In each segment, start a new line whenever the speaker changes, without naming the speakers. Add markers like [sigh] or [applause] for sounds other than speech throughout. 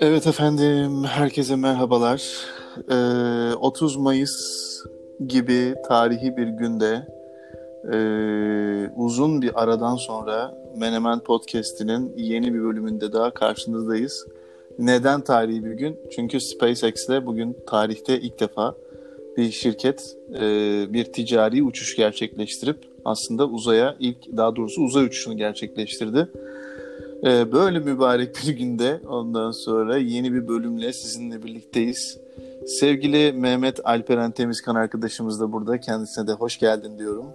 Evet efendim, herkese merhabalar. Ee, 30 Mayıs gibi tarihi bir günde e, uzun bir aradan sonra Menemen Podcast'inin yeni bir bölümünde daha karşınızdayız. Neden tarihi bir gün? Çünkü SpaceX ile bugün tarihte ilk defa bir şirket e, bir ticari uçuş gerçekleştirip aslında uzaya ilk daha doğrusu uzay uçuşunu gerçekleştirdi. Ee, böyle mübarek bir günde ondan sonra yeni bir bölümle sizinle birlikteyiz. Sevgili Mehmet Alperen Temizkan arkadaşımız da burada. Kendisine de hoş geldin diyorum.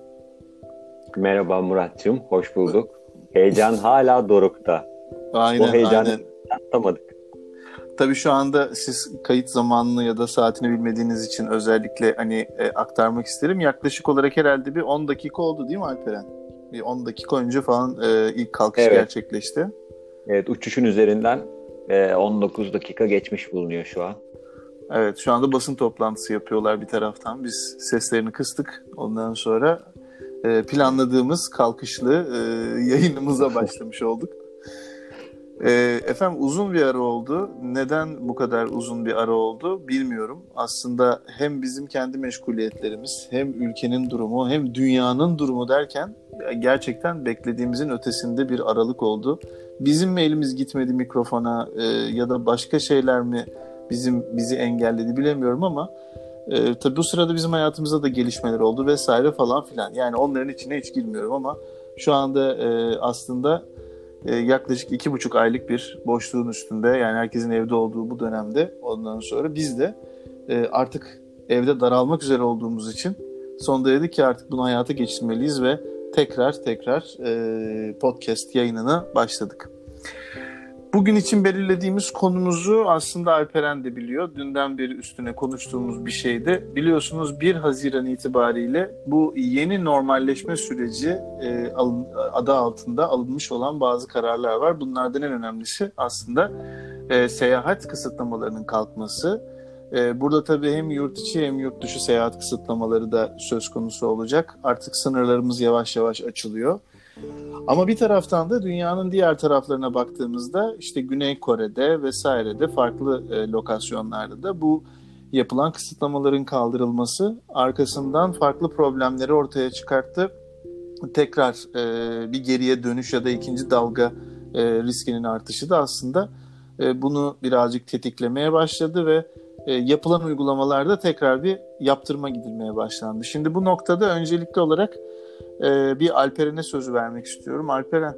Merhaba Muratcığım, hoş bulduk. Heyecan [laughs] hala dorukta.
Aynen,
Bu heyecanı
aynen.
atlamadık.
Tabii şu anda siz kayıt zamanını ya da saatini bilmediğiniz için özellikle hani e, aktarmak isterim. Yaklaşık olarak herhalde bir 10 dakika oldu değil mi Alperen? Bir 10 dakika önce falan e, ilk kalkış
Evet.
gerçekleşti.
Evet, uçuşun üzerinden e, 19 dakika geçmiş bulunuyor şu an.
Evet şu anda basın toplantısı yapıyorlar bir taraftan. Biz seslerini kıstık. Ondan sonra e, planladığımız kalkışlı e, [laughs] yayınımıza başlamış olduk. E, efendim uzun bir ara oldu. Neden bu kadar uzun bir ara oldu bilmiyorum. Aslında hem bizim kendi meşguliyetlerimiz hem ülkenin durumu hem dünyanın durumu derken gerçekten beklediğimizin ötesinde bir aralık oldu. Bizim mi elimiz gitmedi mikrofona e, ya da başka şeyler mi bizim bizi engelledi bilemiyorum ama e, tabii bu sırada bizim hayatımızda da gelişmeler oldu vesaire falan filan. Yani onların içine hiç girmiyorum ama şu anda e, aslında e, yaklaşık iki buçuk aylık bir boşluğun üstünde yani herkesin evde olduğu bu dönemde ondan sonra biz de e, artık evde daralmak üzere olduğumuz için sonunda dedik ki artık bunu hayata geçirmeliyiz ve tekrar tekrar e, podcast yayınına başladık. Bugün için belirlediğimiz konumuzu aslında Alperen de biliyor. Dünden beri üstüne konuştuğumuz bir şeydi. Biliyorsunuz 1 Haziran itibariyle bu yeni normalleşme süreci e, alın, adı altında alınmış olan bazı kararlar var. Bunlardan en önemlisi aslında e, seyahat kısıtlamalarının kalkması. E, burada tabii hem yurt içi hem yurt dışı seyahat kısıtlamaları da söz konusu olacak. Artık sınırlarımız yavaş yavaş açılıyor. Ama bir taraftan da dünyanın diğer taraflarına baktığımızda işte Güney Kore'de vesairede farklı e, lokasyonlarda da bu yapılan kısıtlamaların kaldırılması arkasından farklı problemleri ortaya çıkarttı. Tekrar e, bir geriye dönüş ya da ikinci dalga e, riskinin artışı da aslında e, bunu birazcık tetiklemeye başladı ve e, yapılan uygulamalarda tekrar bir yaptırma gidilmeye başlandı. Şimdi bu noktada öncelikli olarak e, bir Alperen'e sözü vermek istiyorum. Alperen,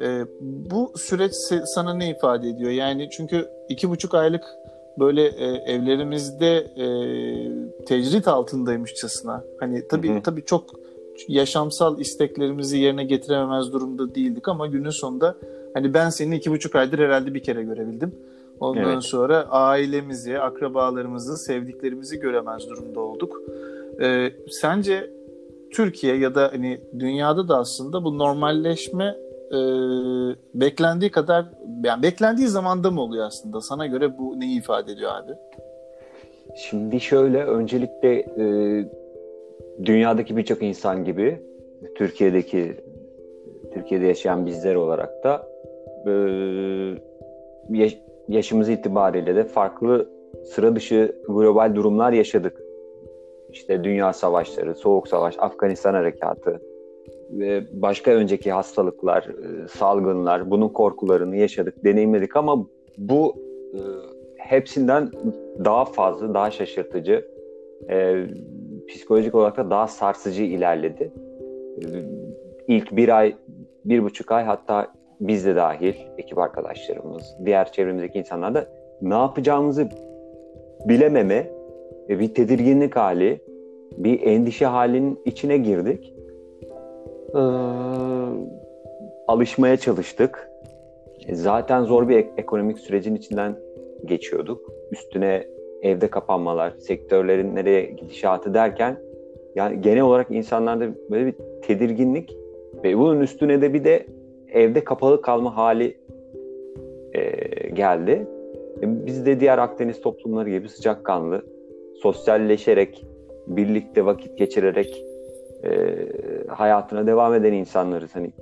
e, bu süreç sana ne ifade ediyor? Yani çünkü iki buçuk aylık böyle e, evlerimizde e, tecrit altındaymışçasına. Hani tabii
Hı hı.
tabii çok yaşamsal isteklerimizi yerine getirememez durumda değildik ama günün sonunda hani ben seni iki buçuk aydır herhalde bir kere görebildim. Ondan
Evet.
sonra ailemizi, akrabalarımızı, sevdiklerimizi göremez durumda olduk. E, sence Türkiye ya da hani dünyada da aslında bu normalleşme e, beklendiği kadar yani beklendiği zamanda mı oluyor aslında? Sana göre bu neyi ifade ediyor abi?
Şimdi şöyle, öncelikle e, dünyadaki birçok insan gibi Türkiye'deki Türkiye'de yaşayan bizler olarak da e, yaşımız itibariyle de farklı sıra dışı global durumlar yaşadık. İşte dünya savaşları, soğuk savaş, Afganistan harekatı ve başka önceki hastalıklar, e, salgınlar, bunun korkularını yaşadık, deneyimledik ama bu e, hepsinden daha fazla, daha şaşırtıcı, e, psikolojik olarak da daha sarsıcı ilerledi. E, İlk bir ay, bir buçuk ay hatta biz de dahil, ekip arkadaşlarımız, diğer çevremizdeki insanlar da ne yapacağımızı bilememe, bir tedirginlik hali, bir endişe halinin içine girdik. Ee, alışmaya çalıştık. E, Zaten zor bir ek- ekonomik sürecin içinden geçiyorduk. Üstüne evde kapanmalar, sektörlerin nereye gidişatı derken yani genel olarak insanlarda böyle bir tedirginlik ve bunun üstüne de bir de evde kapalı kalma hali e, geldi. E, Biz de diğer Akdeniz toplumları gibi sıcakkanlı, sosyalleşerek, birlikte vakit geçirerek e, hayatına devam eden insanlarız. Hani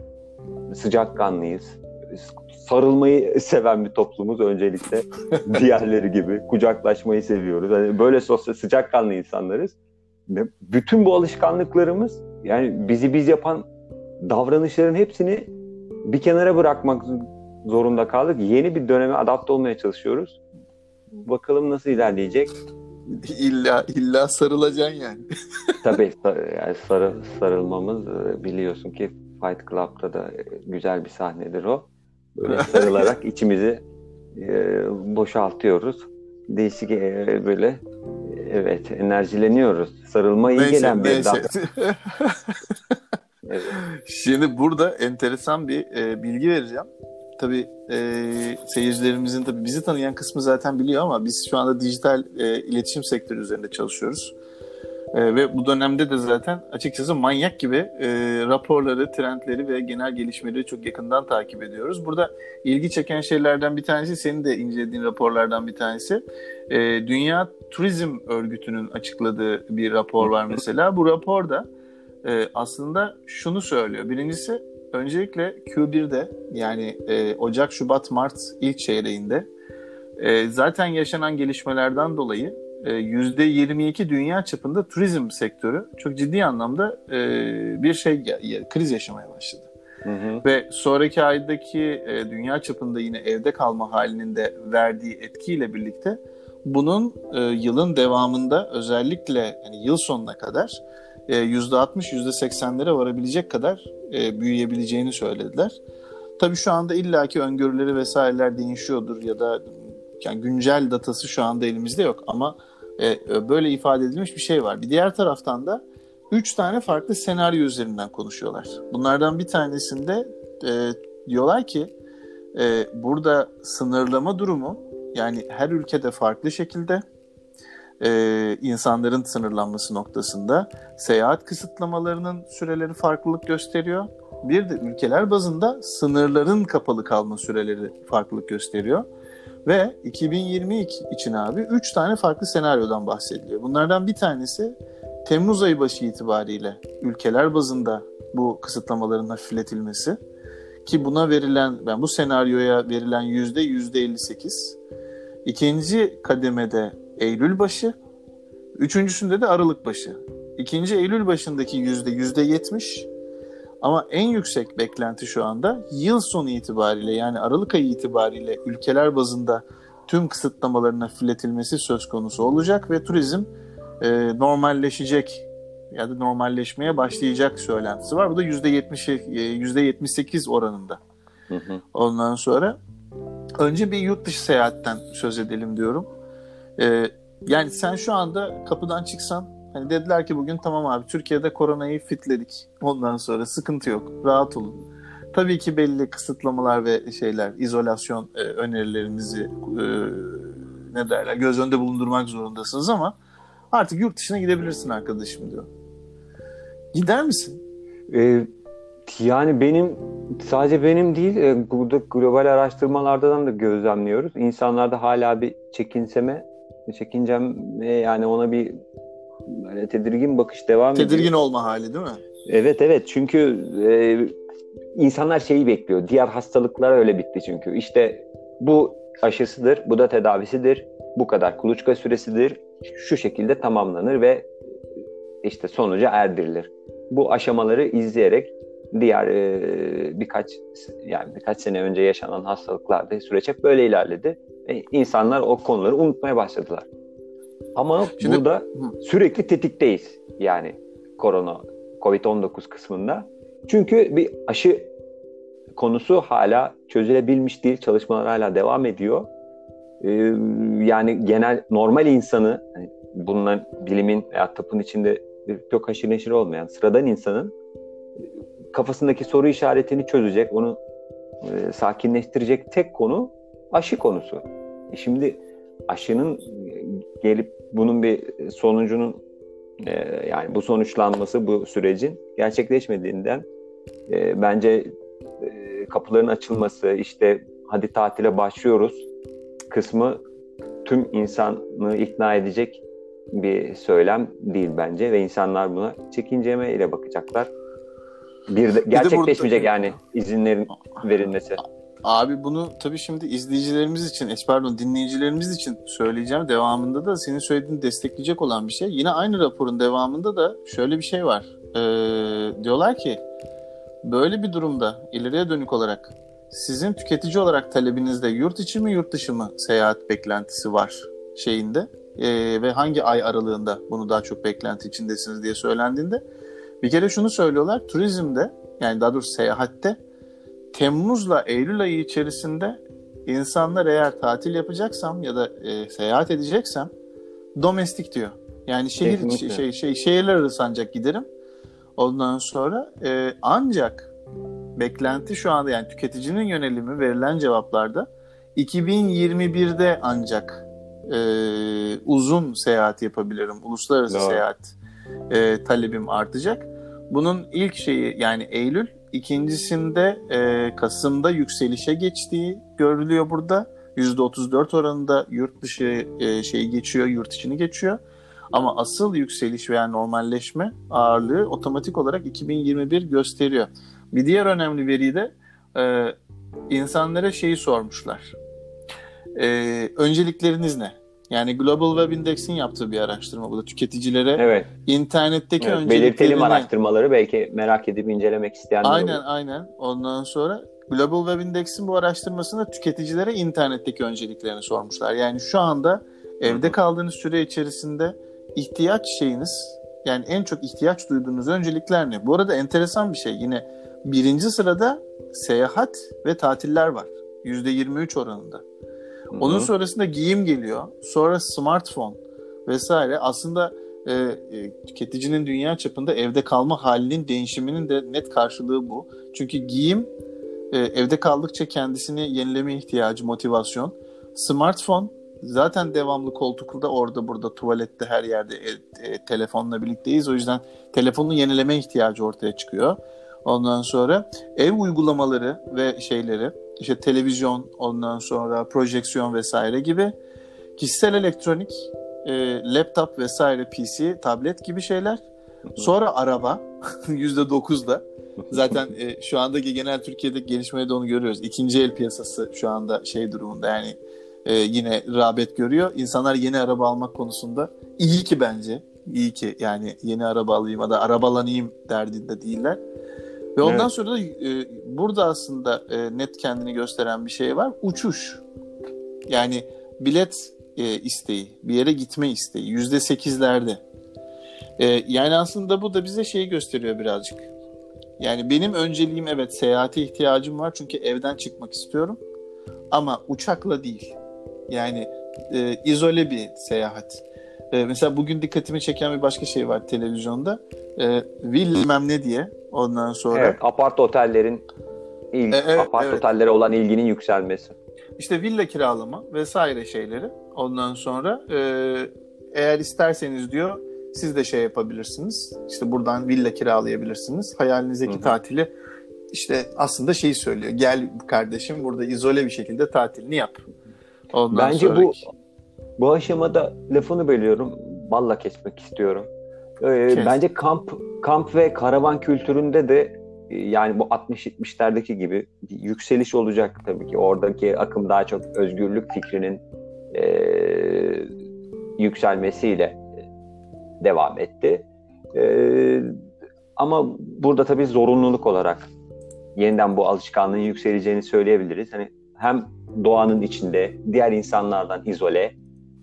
sıcakkanlıyız. sarılmayı seven bir toplumuz öncelikle. [laughs] Diğerleri gibi kucaklaşmayı seviyoruz. Yani böyle sosyal sıcakkanlı insanlarız. Bütün bu alışkanlıklarımız yani bizi biz yapan davranışların hepsini bir kenara bırakmak zorunda kaldık. Yeni bir döneme adapte olmaya çalışıyoruz. Bakalım nasıl ilerleyecek. [laughs]
İlla illa sarılacaksın yani. [laughs]
Tabii yani sarı, sarılmamız e, biliyorsun ki Fight Club'da da e, güzel bir sahnedir o. Böyle [laughs] sarılarak içimizi e, boşaltıyoruz. Değişik e, böyle evet enerjileniyoruz. Sarılma iyi neyse, gelen bir neyse.
evet. Şimdi burada enteresan bir e, bilgi vereceğim tabii e, seyircilerimizin tabii bizi tanıyan kısmı zaten biliyor ama biz şu anda dijital e, iletişim sektörü üzerinde çalışıyoruz. E, ve bu dönemde de zaten açıkçası manyak gibi e, raporları, trendleri ve genel gelişmeleri çok yakından takip ediyoruz. Burada ilgi çeken şeylerden bir tanesi, senin de incelediğin raporlardan bir tanesi. E, Dünya Turizm Örgütü'nün açıkladığı bir rapor var mesela. Bu raporda e, aslında şunu söylüyor. Birincisi öncelikle Q1'de yani e, Ocak, Şubat, Mart ilk çeyreğinde e, zaten yaşanan gelişmelerden dolayı e, %22 dünya çapında turizm sektörü çok ciddi anlamda e, bir şey kriz yaşamaya başladı. Hı hı. Ve sonraki aydaki e, dünya çapında yine evde kalma halinin de verdiği etkiyle birlikte bunun e, yılın devamında özellikle yani yıl sonuna kadar %60, %80'lere varabilecek kadar e, büyüyebileceğini söylediler. Tabii şu anda illaki öngörüleri vesaireler değişiyordur ya da yani güncel datası şu anda elimizde yok ama e, böyle ifade edilmiş bir şey var. Bir diğer taraftan da üç tane farklı senaryo üzerinden konuşuyorlar. Bunlardan bir tanesinde e, diyorlar ki e, burada sınırlama durumu yani her ülkede farklı şekilde e, insanların sınırlanması noktasında seyahat kısıtlamalarının süreleri farklılık gösteriyor. Bir de ülkeler bazında sınırların kapalı kalma süreleri farklılık gösteriyor. Ve 2020 için abi 3 tane farklı senaryodan bahsediliyor. Bunlardan bir tanesi Temmuz ayı başı itibariyle ülkeler bazında bu kısıtlamaların hafifletilmesi ki buna verilen ben bu senaryoya verilen yüzde yüzde 58. İkinci kademede Eylül başı. Üçüncüsünde de Aralık başı. İkinci Eylül başındaki yüzde yüzde yetmiş. Ama en yüksek beklenti şu anda yıl sonu itibariyle yani Aralık ayı itibariyle ülkeler bazında tüm kısıtlamaların hafifletilmesi söz konusu olacak ve turizm e, normalleşecek ya da normalleşmeye başlayacak söylentisi var. Bu da yüzde yetmiş e, oranında. Hı hı. Ondan sonra önce bir yurt dışı seyahatten söz edelim diyorum. Ee, yani sen şu anda kapıdan çıksan hani dediler ki bugün tamam abi Türkiye'de koronayı fitledik. Ondan sonra sıkıntı yok. Rahat olun. Tabii ki belli kısıtlamalar ve şeyler, izolasyon e, önerilerinizi e, ne derler göz önünde bulundurmak zorundasınız ama artık yurt dışına gidebilirsin arkadaşım diyor. Gider misin?
Ee, yani benim sadece benim değil e, burada global araştırmalardan da gözlemliyoruz. İnsanlarda hala bir çekinseme çekincem yani ona bir böyle tedirgin bakış devam
tedirgin ediyor. Tedirgin olma hali değil mi?
Evet evet çünkü e, insanlar şeyi bekliyor. Diğer hastalıklar öyle bitti çünkü. İşte bu aşısıdır, bu da tedavisidir, bu kadar kuluçka süresidir. Şu şekilde tamamlanır ve işte sonuca erdirilir. Bu aşamaları izleyerek diğer e, birkaç yani birkaç sene önce yaşanan hastalıklarda süreç hep böyle ilerledi. E, insanlar o konuları unutmaya başladılar. Ama Şimdi, burada hı. sürekli tetikteyiz. Yani korona, Covid-19 kısmında. Çünkü bir aşı konusu hala çözülebilmiş değil. Çalışmalar hala devam ediyor. Ee, yani genel normal insanı, yani bunların bilimin veya tıpın içinde çok haşır neşir olmayan sıradan insanın kafasındaki soru işaretini çözecek, onu e, sakinleştirecek tek konu aşı konusu. E şimdi aşının gelip bunun bir sonucunun e, yani bu sonuçlanması bu sürecin gerçekleşmediğinden e, bence e, kapıların açılması işte hadi tatile başlıyoruz kısmı tüm insanı ikna edecek bir söylem değil bence ve insanlar buna çekinceme ile bakacaklar. Bir de gerçekleşmeyecek bir de burada, yani izinlerin verilmesi.
Abi bunu tabii şimdi izleyicilerimiz için, e, pardon dinleyicilerimiz için söyleyeceğim. Devamında da senin söylediğini destekleyecek olan bir şey. Yine aynı raporun devamında da şöyle bir şey var. Ee, diyorlar ki böyle bir durumda ileriye dönük olarak sizin tüketici olarak talebinizde yurt içi mi yurt dışı mı seyahat beklentisi var şeyinde ee, ve hangi ay aralığında bunu daha çok beklenti içindesiniz diye söylendiğinde bir kere şunu söylüyorlar turizmde yani daha doğrusu seyahatte Temmuz'la Eylül ayı içerisinde insanlar eğer tatil yapacaksam ya da e, seyahat edeceksem domestik diyor. Yani şehir şey, şey, şey şehirler arası ancak giderim. Ondan sonra e, ancak beklenti şu anda yani tüketicinin yönelimi verilen cevaplarda 2021'de ancak e, uzun seyahat yapabilirim. Uluslararası Doğru. seyahat e, talebim artacak. Bunun ilk şeyi yani Eylül, ikincisinde e, Kasım'da yükselişe geçtiği görülüyor burada. %34 oranında yurt dışı e, şeyi geçiyor, yurt içini geçiyor. Ama asıl yükseliş veya normalleşme ağırlığı otomatik olarak 2021 gösteriyor. Bir diğer önemli veri de e, insanlara şeyi sormuşlar. E, öncelikleriniz ne? Yani Global Web Index'in yaptığı bir araştırma bu da tüketicilere evet. internetteki evet, önceliklerini...
Belirtelim araştırmaları belki merak edip incelemek isteyenler
Aynen olur. aynen. Ondan sonra Global Web Index'in bu araştırmasında tüketicilere internetteki önceliklerini sormuşlar. Yani şu anda evde kaldığınız süre içerisinde ihtiyaç şeyiniz yani en çok ihtiyaç duyduğunuz öncelikler ne? Bu arada enteresan bir şey yine birinci sırada seyahat ve tatiller var. %23 oranında. Onun sonrasında giyim geliyor. Sonra smartphone vesaire. Aslında e, e, tüketicinin dünya çapında evde kalma halinin değişiminin de net karşılığı bu. Çünkü giyim e, evde kaldıkça kendisini yenileme ihtiyacı, motivasyon. Smartphone zaten devamlı koltukta orada burada tuvalette her yerde e, e, telefonla birlikteyiz. O yüzden telefonun yenileme ihtiyacı ortaya çıkıyor. Ondan sonra ev uygulamaları ve şeyleri işte televizyon ondan sonra projeksiyon vesaire gibi kişisel elektronik e, laptop vesaire PC tablet gibi şeyler. Sonra araba [laughs] yüzde dokuzda. Zaten e, şu andaki genel Türkiye'deki gelişmeyi de onu görüyoruz. İkinci el piyasası şu anda şey durumunda yani e, yine rağbet görüyor. İnsanlar yeni araba almak konusunda iyi ki bence iyi ki yani yeni araba alayım ya da arabalanayım derdinde değiller ve ondan evet. sonra da e, burada aslında e, net kendini gösteren bir şey var. Uçuş. Yani bilet e, isteği, bir yere gitme isteği yüzde sekizlerde. E, yani aslında bu da bize şeyi gösteriyor birazcık. Yani benim önceliğim evet seyahate ihtiyacım var çünkü evden çıkmak istiyorum. Ama uçakla değil. Yani e, izole bir seyahat. E, mesela bugün dikkatimi çeken bir başka şey var televizyonda. E, bilmem ne diye ondan sonra. Evet,
apart otellerin ilk, e, evet, apart evet. otellere olan ilginin yükselmesi.
İşte villa kiralama vesaire şeyleri. Ondan sonra e, eğer isterseniz diyor siz de şey yapabilirsiniz. İşte buradan villa kiralayabilirsiniz. Hayalinizdeki Hı-hı. tatili işte aslında şeyi söylüyor. Gel kardeşim burada izole bir şekilde tatilini yap.
Ondan Bence sonraki... bu bu aşamada lafını bölüyorum. Balla kesmek istiyorum. Ee, bence kamp kamp ve karavan kültüründe de e, yani bu 60-70'lerdeki gibi yükseliş olacak tabii ki. Oradaki akım daha çok özgürlük fikrinin e, yükselmesiyle devam etti. E, ama burada tabii zorunluluk olarak yeniden bu alışkanlığın yükseleceğini söyleyebiliriz. Hani hem doğanın içinde diğer insanlardan izole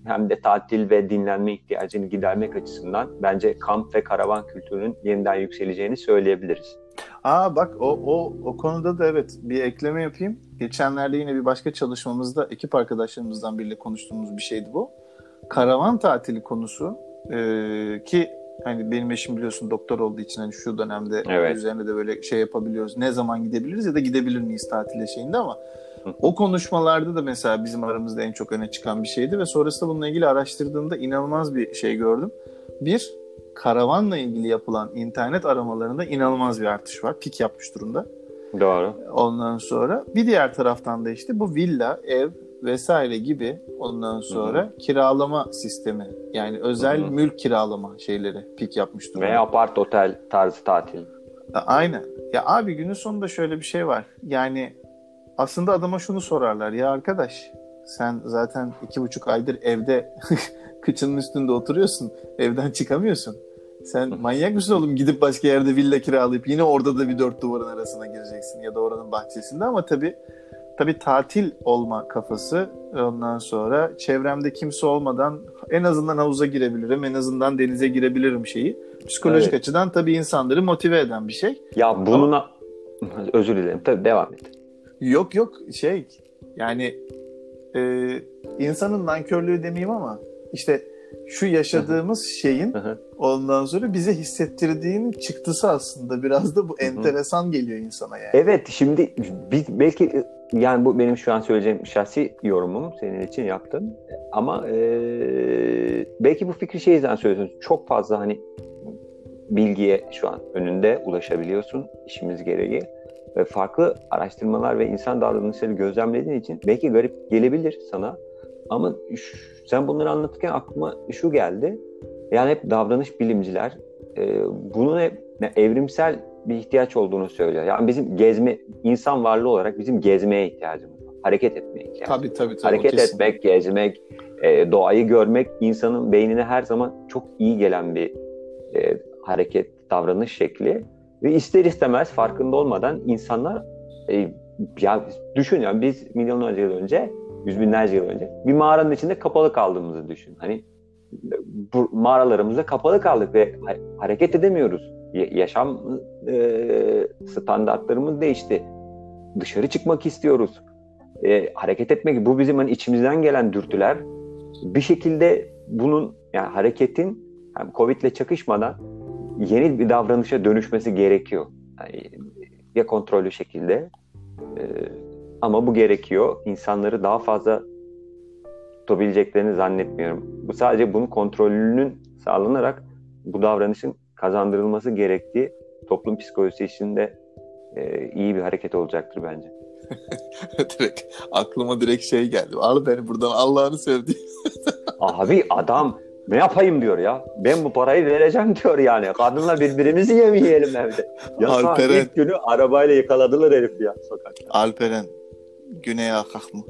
hem de tatil ve dinlenme ihtiyacını gidermek açısından bence kamp ve karavan kültürünün yeniden yükseleceğini söyleyebiliriz.
Aa bak o, o, o konuda da evet bir ekleme yapayım. Geçenlerde yine bir başka çalışmamızda ekip arkadaşlarımızdan biriyle konuştuğumuz bir şeydi bu. Karavan tatili konusu e, ki hani benim eşim biliyorsun doktor olduğu için hani şu dönemde evet. üzerine de böyle şey yapabiliyoruz. Ne zaman gidebiliriz ya da gidebilir miyiz tatile şeyinde ama o konuşmalarda da mesela bizim aramızda en çok öne çıkan bir şeydi ve sonrasında bununla ilgili araştırdığımda inanılmaz bir şey gördüm. Bir, karavanla ilgili yapılan internet aramalarında inanılmaz bir artış var. Pik yapmış durumda.
Doğru.
Ondan sonra bir diğer taraftan da işte bu villa, ev vesaire gibi ondan sonra Hı-hı. kiralama sistemi yani özel Hı-hı. mülk kiralama şeyleri pik yapmış durumda.
Veya apart otel tarzı tatil.
Aynen. Ya abi günün sonunda şöyle bir şey var. Yani aslında adama şunu sorarlar. Ya arkadaş sen zaten iki buçuk aydır evde [laughs] kıçının üstünde oturuyorsun. Evden çıkamıyorsun. Sen [laughs] manyak mısın oğlum gidip başka yerde villa kiralayıp yine orada da bir dört duvarın arasına gireceksin ya da oranın bahçesinde ama tabii tabii tatil olma kafası ondan sonra çevremde kimse olmadan en azından havuza girebilirim en azından denize girebilirim şeyi psikolojik evet. açıdan tabii insanları motive eden bir şey.
Ya bununla ama... [laughs] özür dilerim tabii devam et.
Yok yok şey yani e, insanın nankörlüğü demeyeyim ama işte şu yaşadığımız şeyin ondan sonra bize hissettirdiğinin çıktısı aslında biraz da bu enteresan geliyor insana yani.
Evet şimdi biz belki yani bu benim şu an söyleyeceğim şahsi yorumum senin için yaptım ama e, belki bu fikri şey yüzden söylüyorsun çok fazla hani bilgiye şu an önünde ulaşabiliyorsun işimiz gereği farklı araştırmalar ve insan davranışları gözlemlediğin için belki garip gelebilir sana ama sen bunları anlatırken aklıma şu geldi. Yani hep davranış bilimciler e, bunun hep evrimsel bir ihtiyaç olduğunu söylüyor. Yani bizim gezme, insan varlığı olarak bizim gezmeye ihtiyacımız var. Hareket etmeye ihtiyacımız
tabii, tabii, tabii,
Hareket etmek, gezmek, e, doğayı görmek insanın beynine her zaman çok iyi gelen bir e, hareket, davranış şekli. Ve ister istemez farkında olmadan insanlar e, ya düşün ya biz milyonlarca yıl önce yüz binlerce yıl önce bir mağaranın içinde kapalı kaldığımızı düşün. Hani bu mağaralarımızda kapalı kaldık ve hareket edemiyoruz. Yaşam e, standartlarımız değişti. Dışarı çıkmak istiyoruz. E, hareket etmek bu bizim hani içimizden gelen dürtüler. Bir şekilde bunun yani hareketin yani Covid'le çakışmadan yeni bir davranışa dönüşmesi gerekiyor. Yani ya kontrollü şekilde e, ama bu gerekiyor. İnsanları daha fazla tutabileceklerini zannetmiyorum. Bu sadece bunun kontrolünün sağlanarak bu davranışın kazandırılması gerektiği toplum psikolojisi içinde e, iyi bir hareket olacaktır bence. [laughs]
direkt aklıma direkt şey geldi. Al beni buradan Allah'ını sevdi.
Abi adam ne yapayım diyor ya. Ben bu parayı vereceğim diyor yani. Kadınla birbirimizi yemeyelim evde. Ya [laughs] Alperen, ilk günü arabayla yakaladılar herif ya sokakta.
Alperen Güney Akak mı?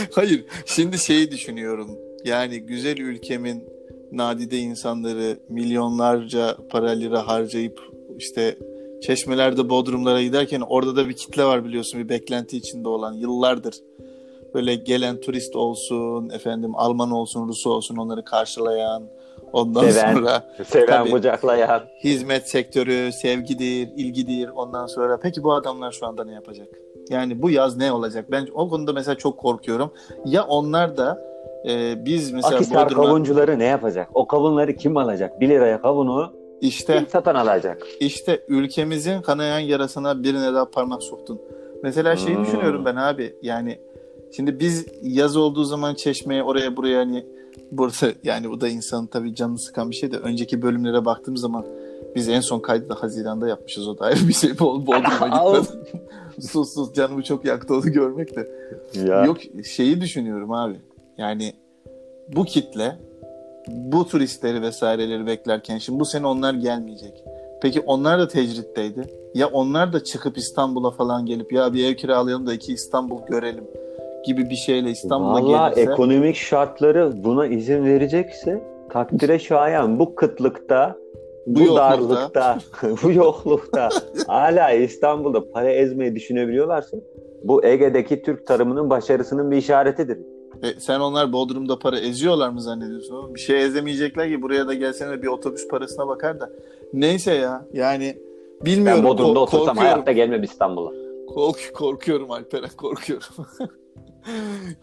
[laughs] Hayır. Şimdi şeyi düşünüyorum. Yani güzel ülkemin nadide insanları milyonlarca para lira harcayıp işte çeşmelerde bodrumlara giderken orada da bir kitle var biliyorsun bir beklenti içinde olan yıllardır böyle gelen turist olsun efendim Alman olsun Rus olsun onları karşılayan ondan seven, sonra
seven tabii, kucaklayan
hizmet sektörü sevgidir ilgidir ondan sonra peki bu adamlar şu anda ne yapacak yani bu yaz ne olacak? Ben o konuda mesela çok korkuyorum. Ya onlar da e, biz mesela
Akisar Bodrum'a... kavuncuları ne yapacak? O kavunları kim alacak? 1 liraya kavunu işte, kim satan alacak?
İşte ülkemizin kanayan yarasına birine daha parmak soktun. Mesela şeyi hmm. düşünüyorum ben abi yani şimdi biz yaz olduğu zaman çeşmeye oraya buraya hani burada yani bu da insanın tabii canını sıkan bir şey de önceki bölümlere baktığım zaman biz en son kaydı da Haziran'da yapmışız o da ayrı bir şey. Bol Bodrum'a [laughs] gitmedim. sus sus canımı çok yaktı onu görmek de. Ya. Yok şeyi düşünüyorum abi. Yani bu kitle bu turistleri vesaireleri beklerken şimdi bu sene onlar gelmeyecek. Peki onlar da tecritteydi. Ya onlar da çıkıp İstanbul'a falan gelip ya bir ev kiralayalım da iki İstanbul görelim gibi bir şeyle İstanbul'a gelirse. Valla
ekonomik şartları buna izin verecekse takdire şayan bu kıtlıkta bu, bu darlıkta, [laughs] bu yoklukta hala İstanbul'da para ezmeyi düşünebiliyorlarsa bu Ege'deki Türk tarımının başarısının bir işaretidir.
E, sen onlar Bodrum'da para eziyorlar mı zannediyorsun? Bir şey ezemeyecekler ki buraya da gelsene bir otobüs parasına bakar da. Neyse ya yani bilmiyorum.
Ben Bodrum'da otursam korkuyorum. hayatta gelmem İstanbul'a.
Kork korkuyorum Alperen korkuyorum. [laughs]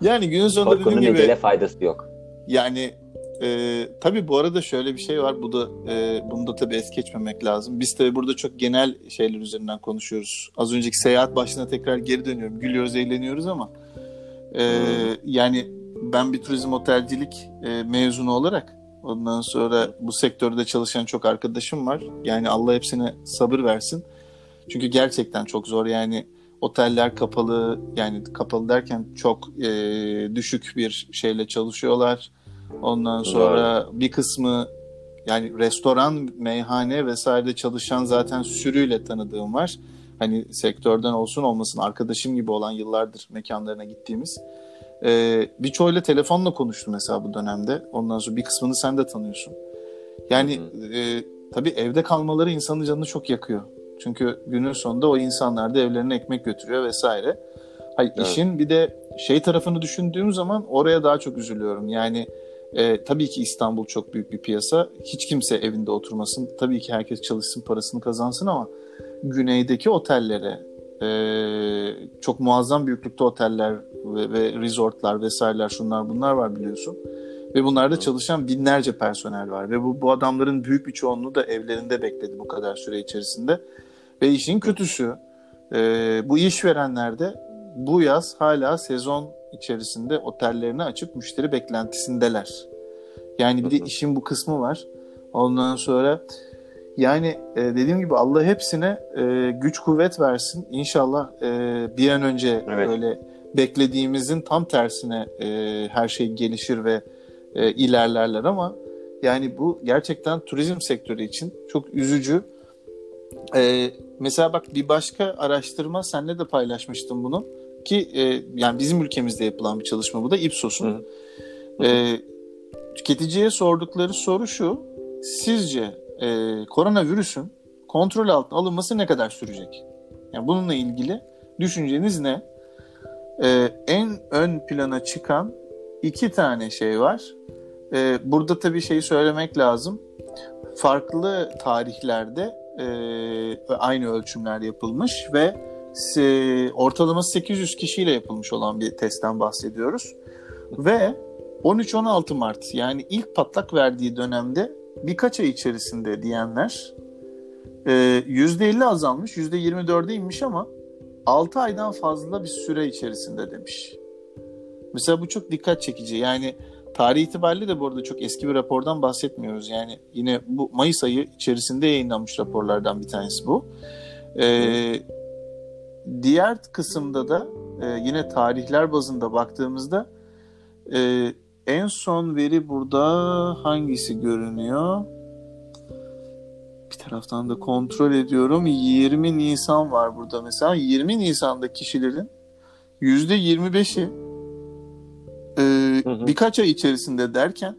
yani günün sonunda Korkunun dediğim gibi.
faydası yok.
Yani e, tabii bu arada şöyle bir şey var. Bu da e, bunu da tabii es geçmemek lazım. Biz tabii burada çok genel şeyler üzerinden konuşuyoruz. Az önceki seyahat başına tekrar geri dönüyorum. Gülüyoruz, eğleniyoruz ama e, hmm. yani ben bir turizm otelcilik e, mezunu olarak ondan sonra bu sektörde çalışan çok arkadaşım var. Yani Allah hepsine sabır versin. Çünkü gerçekten çok zor. Yani oteller kapalı yani kapalı derken çok e, düşük bir şeyle çalışıyorlar Ondan sonra Doğru. bir kısmı yani restoran, meyhane vesairede çalışan zaten sürüyle tanıdığım var. Hani sektörden olsun olmasın arkadaşım gibi olan yıllardır mekanlarına gittiğimiz. Ee, birçoğuyla telefonla konuştum mesela bu dönemde. Ondan sonra bir kısmını sen de tanıyorsun. Yani e, tabii evde kalmaları insanın canını çok yakıyor. Çünkü günün sonunda o insanlar da evlerine ekmek götürüyor vesaire. Hayır, evet. işin bir de şey tarafını düşündüğüm zaman oraya daha çok üzülüyorum. Yani e, tabii ki İstanbul çok büyük bir piyasa. Hiç kimse evinde oturmasın. Tabii ki herkes çalışsın, parasını kazansın ama güneydeki otellere e, çok muazzam büyüklükte oteller ve, ve resortlar vesaireler şunlar bunlar var biliyorsun. Ve bunlarda çalışan binlerce personel var. Ve bu, bu adamların büyük bir çoğunluğu da evlerinde bekledi bu kadar süre içerisinde. Ve işin kötüsü e, bu işverenler de bu yaz hala sezon içerisinde otellerini açıp müşteri beklentisindeler. Yani bir de işin bu kısmı var. Ondan sonra yani e, dediğim gibi Allah hepsine e, güç kuvvet versin. İnşallah e, bir an önce evet. böyle beklediğimizin tam tersine e, her şey gelişir ve e, ilerlerler ama yani bu gerçekten turizm sektörü için çok üzücü. E, mesela bak bir başka araştırma senle de paylaşmıştım bunu ki e, yani bizim ülkemizde yapılan bir çalışma bu da Ipsos'un. E, tüketiciye sordukları soru şu. Sizce e, koronavirüsün kontrol altına alınması ne kadar sürecek? Yani bununla ilgili düşünceniz ne? E, en ön plana çıkan iki tane şey var. E, burada tabii şeyi söylemek lazım. Farklı tarihlerde e, aynı ölçümler yapılmış ve e, ortalaması 800 kişiyle yapılmış olan bir testten bahsediyoruz. Ve 13-16 Mart yani ilk patlak verdiği dönemde birkaç ay içerisinde diyenler e, %50 azalmış, %24'e inmiş ama 6 aydan fazla bir süre içerisinde demiş. Mesela bu çok dikkat çekici. Yani tarih itibariyle de bu arada çok eski bir rapordan bahsetmiyoruz. Yani yine bu Mayıs ayı içerisinde yayınlanmış raporlardan bir tanesi bu. Ee, diğer kısımda da e, yine tarihler bazında baktığımızda e, en son veri burada hangisi görünüyor? Bir taraftan da kontrol ediyorum. 20 Nisan var burada mesela. 20 Nisan'da kişilerin %25'i birkaç ay içerisinde derken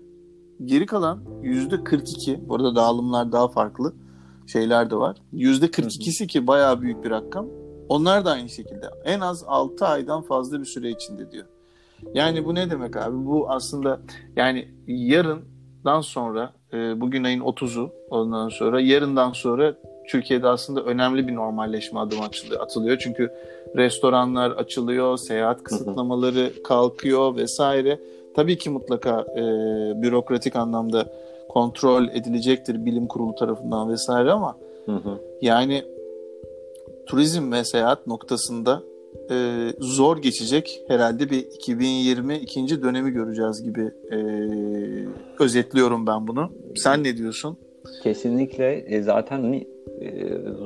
geri kalan %42 bu arada dağılımlar daha farklı şeyler de var. %42'si ki bayağı büyük bir rakam. Onlar da aynı şekilde. En az 6 aydan fazla bir süre içinde diyor. Yani bu ne demek abi? Bu aslında yani yarından sonra e, bugün ayın 30'u ondan sonra yarından sonra Türkiye'de aslında önemli bir normalleşme adımı açılıyor, atılıyor. Çünkü restoranlar açılıyor, seyahat kısıtlamaları kalkıyor vesaire. Tabii ki mutlaka e, bürokratik anlamda kontrol edilecektir bilim kurulu tarafından vesaire ama hı hı. yani turizm ve seyahat noktasında e, zor geçecek herhalde bir 2020 ikinci dönemi göreceğiz gibi e, özetliyorum ben bunu. Sen ne diyorsun?
Kesinlikle e, zaten e,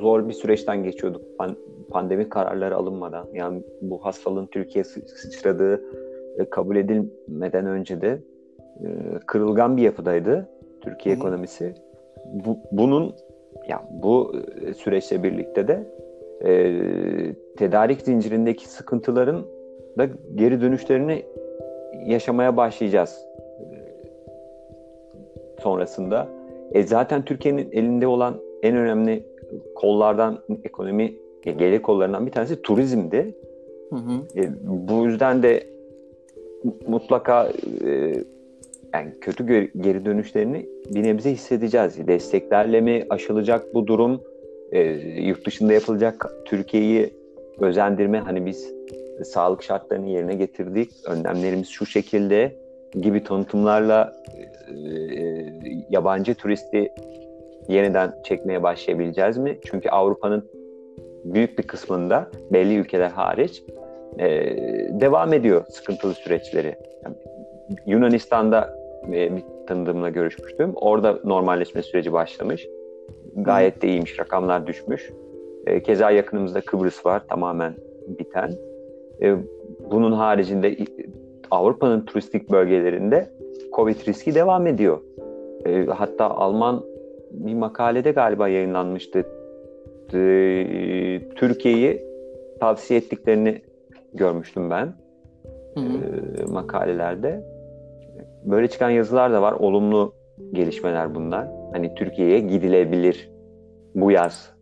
zor bir süreçten geçiyorduk Pan, pandemi kararları alınmadan. Yani bu hastalığın Türkiye sıçradığı e, kabul edilmeden önce de e, kırılgan bir yapıdaydı Türkiye Hı-hı. ekonomisi. Bu, bunun ya bu e, süreçle birlikte de e, tedarik zincirindeki sıkıntıların da geri dönüşlerini yaşamaya başlayacağız sonrasında. E zaten Türkiye'nin elinde olan en önemli kollardan ekonomi gelir kollarından bir tanesi turizmdi. Hı hı. E, bu yüzden de mutlaka e, yani kötü geri dönüşlerini bir nebze hissedeceğiz. Desteklerle mi aşılacak bu durum? e, yurt dışında yapılacak Türkiye'yi özendirme hani biz sağlık şartlarını yerine getirdik. Önlemlerimiz şu şekilde gibi tanıtımlarla e, e, yabancı turisti yeniden çekmeye başlayabileceğiz mi? Çünkü Avrupa'nın büyük bir kısmında belli ülkeler hariç e, devam ediyor sıkıntılı süreçleri. Yani Yunanistan'da e, bir tanıdığımla görüşmüştüm. Orada normalleşme süreci başlamış. Gayet de iyiymiş. Rakamlar düşmüş. E, keza yakınımızda Kıbrıs var. Tamamen biten. E, bunun haricinde Avrupa'nın turistik bölgelerinde Covid riski devam ediyor. e, hatta Alman bir makalede galiba yayınlanmıştı. E, Türkiye'yi tavsiye ettiklerini görmüştüm ben hı hı. E, makalelerde. Böyle çıkan yazılar da var. Olumlu gelişmeler bunlar. Hani Türkiye'ye gidilebilir bu yaz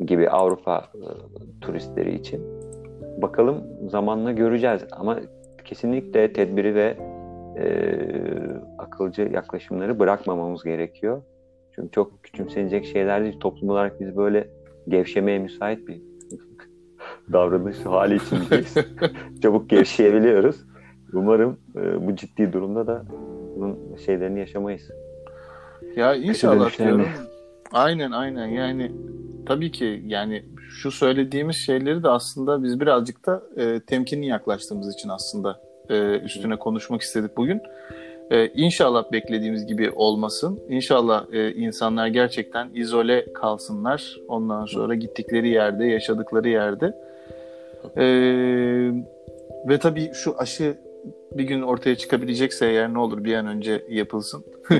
gibi Avrupa e, turistleri için. Bakalım zamanla göreceğiz ama kesinlikle tedbiri ve e, akılcı yaklaşımları bırakmamamız gerekiyor. Çünkü çok küçümsenecek şeyler değil. Toplum olarak biz böyle gevşemeye müsait bir davranış hali içindeyiz. [laughs] Çabuk gevşeyebiliyoruz. Umarım e, bu ciddi durumda da bunun şeylerini yaşamayız.
Ya inşallah diyorum. Aynen aynen yani tabii ki yani şu söylediğimiz şeyleri de aslında biz birazcık da e, temkinli yaklaştığımız için aslında e, üstüne konuşmak istedik bugün. E, inşallah beklediğimiz gibi olmasın. İnşallah e, insanlar gerçekten izole kalsınlar. Ondan sonra gittikleri yerde, yaşadıkları yerde. E, ve tabii şu aşı bir gün ortaya çıkabilecekse eğer ne olur bir an önce yapılsın. [laughs]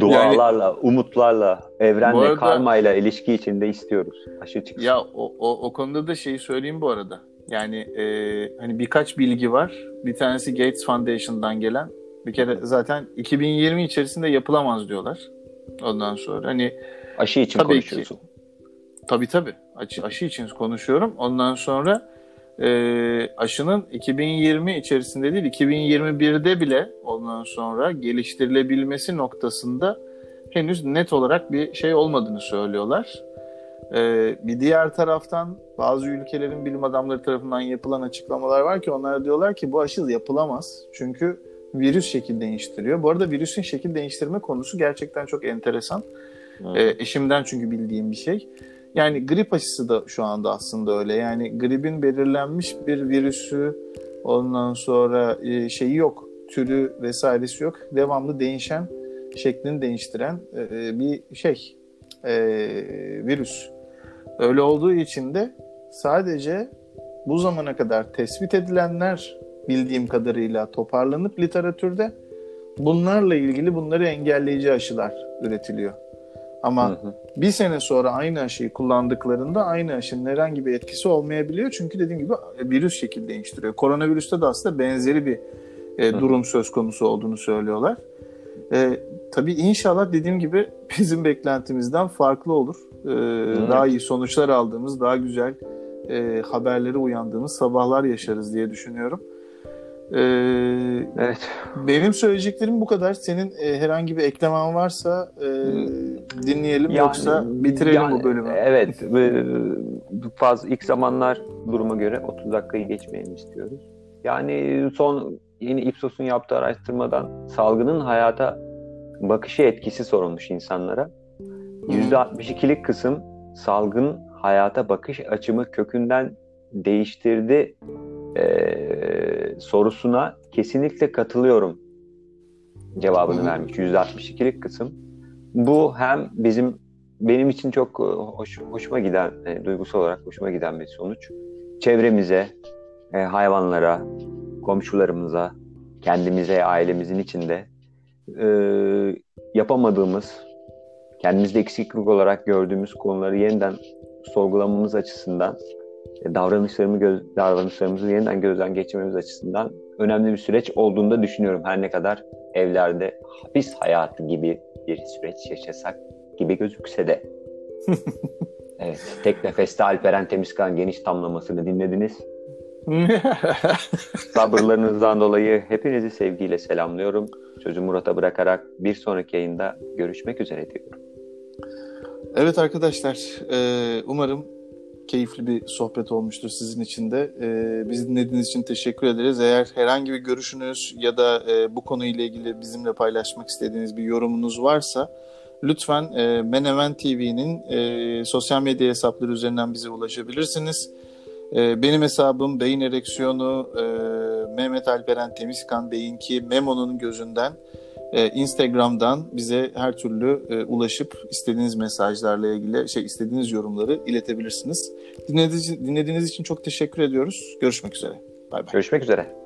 Dualarla, yani, umutlarla, evrenle, arada, karmayla ilişki içinde istiyoruz. Aşı çıksın.
Ya o, o, o konuda da şeyi söyleyeyim bu arada. Yani e, hani birkaç bilgi var. Bir tanesi Gates Foundation'dan gelen. Bir kere zaten 2020 içerisinde yapılamaz diyorlar. Ondan sonra hani
aşı için tabii konuşuyorsun. Ki,
tabii tabii. Aşı, aşı için konuşuyorum. Ondan sonra e, aşının 2020 içerisinde değil 2021'de bile ondan sonra geliştirilebilmesi noktasında henüz net olarak bir şey olmadığını söylüyorlar. Ee, bir diğer taraftan bazı ülkelerin bilim adamları tarafından yapılan açıklamalar var ki onlar diyorlar ki bu aşı yapılamaz. Çünkü virüs şekil değiştiriyor. Bu arada virüsün şekil değiştirme konusu gerçekten çok enteresan. Hmm. Ee, eşimden çünkü bildiğim bir şey. Yani grip aşısı da şu anda aslında öyle. Yani gripin belirlenmiş bir virüsü ondan sonra e, şeyi yok. Türü vesairesi yok. Devamlı değişen, şeklini değiştiren e, bir şey. E, virüs. Öyle olduğu için de sadece bu zamana kadar tespit edilenler bildiğim kadarıyla toparlanıp literatürde bunlarla ilgili bunları engelleyici aşılar üretiliyor. Ama hı hı. bir sene sonra aynı aşıyı kullandıklarında aynı aşının herhangi bir etkisi olmayabiliyor. Çünkü dediğim gibi virüs şekil değiştiriyor. Koronavirüste de aslında benzeri bir e, durum söz konusu olduğunu söylüyorlar. E, tabii inşallah dediğim gibi [laughs] bizim beklentimizden farklı olur. E, daha iyi sonuçlar aldığımız, daha güzel e, haberleri uyandığımız sabahlar yaşarız diye düşünüyorum. Ee, evet. Benim söyleyeceklerim bu kadar. Senin e, herhangi bir eklemen varsa e, dinleyelim yani, yoksa bitirelim yani, bu bölümü.
Evet. E, fazla ilk zamanlar duruma göre 30 dakikayı geçmeyelim istiyoruz. Yani son yeni Ipsos'un yaptığı araştırmadan salgının hayata bakışı etkisi sorulmuş insanlara. %62'lik kısım salgın hayata bakış açımı kökünden değiştirdi e, sorusuna kesinlikle katılıyorum cevabını vermiş. %62'lik kısım. Bu hem bizim benim için çok hoş, hoşuma giden, e, duygusal olarak hoşuma giden bir sonuç. Çevremize, e, hayvanlara, komşularımıza, kendimize, ailemizin içinde e, yapamadığımız, kendimizde eksiklik olarak gördüğümüz konuları yeniden sorgulamamız açısından davranışlarımı göz, davranışlarımızı yeniden gözden geçirmemiz açısından önemli bir süreç olduğunu da düşünüyorum. Her ne kadar evlerde hapis hayatı gibi bir süreç yaşasak gibi gözükse de. [laughs] evet, tek nefeste Alperen Temizkan geniş tamlamasını dinlediniz. [laughs] Sabırlarınızdan dolayı hepinizi sevgiyle selamlıyorum. Sözü Murat'a bırakarak bir sonraki yayında görüşmek üzere diyorum.
Evet arkadaşlar, umarım keyifli bir sohbet olmuştur sizin için de. Ee, bizi dinlediğiniz için teşekkür ederiz. Eğer herhangi bir görüşünüz ya da e, bu konuyla ilgili bizimle paylaşmak istediğiniz bir yorumunuz varsa lütfen e, Menemen TV'nin e, sosyal medya hesapları üzerinden bize ulaşabilirsiniz. E, benim hesabım Beyin Ereksiyonu, e, Mehmet Alperen Temizkan Beyinki Memo'nun gözünden e, Instagram'dan bize her türlü e, ulaşıp istediğiniz mesajlarla ilgili şey istediğiniz yorumları iletebilirsiniz. Dinlediğiniz, dinlediğiniz için çok teşekkür ediyoruz. Görüşmek üzere.
Bay bay. Görüşmek üzere.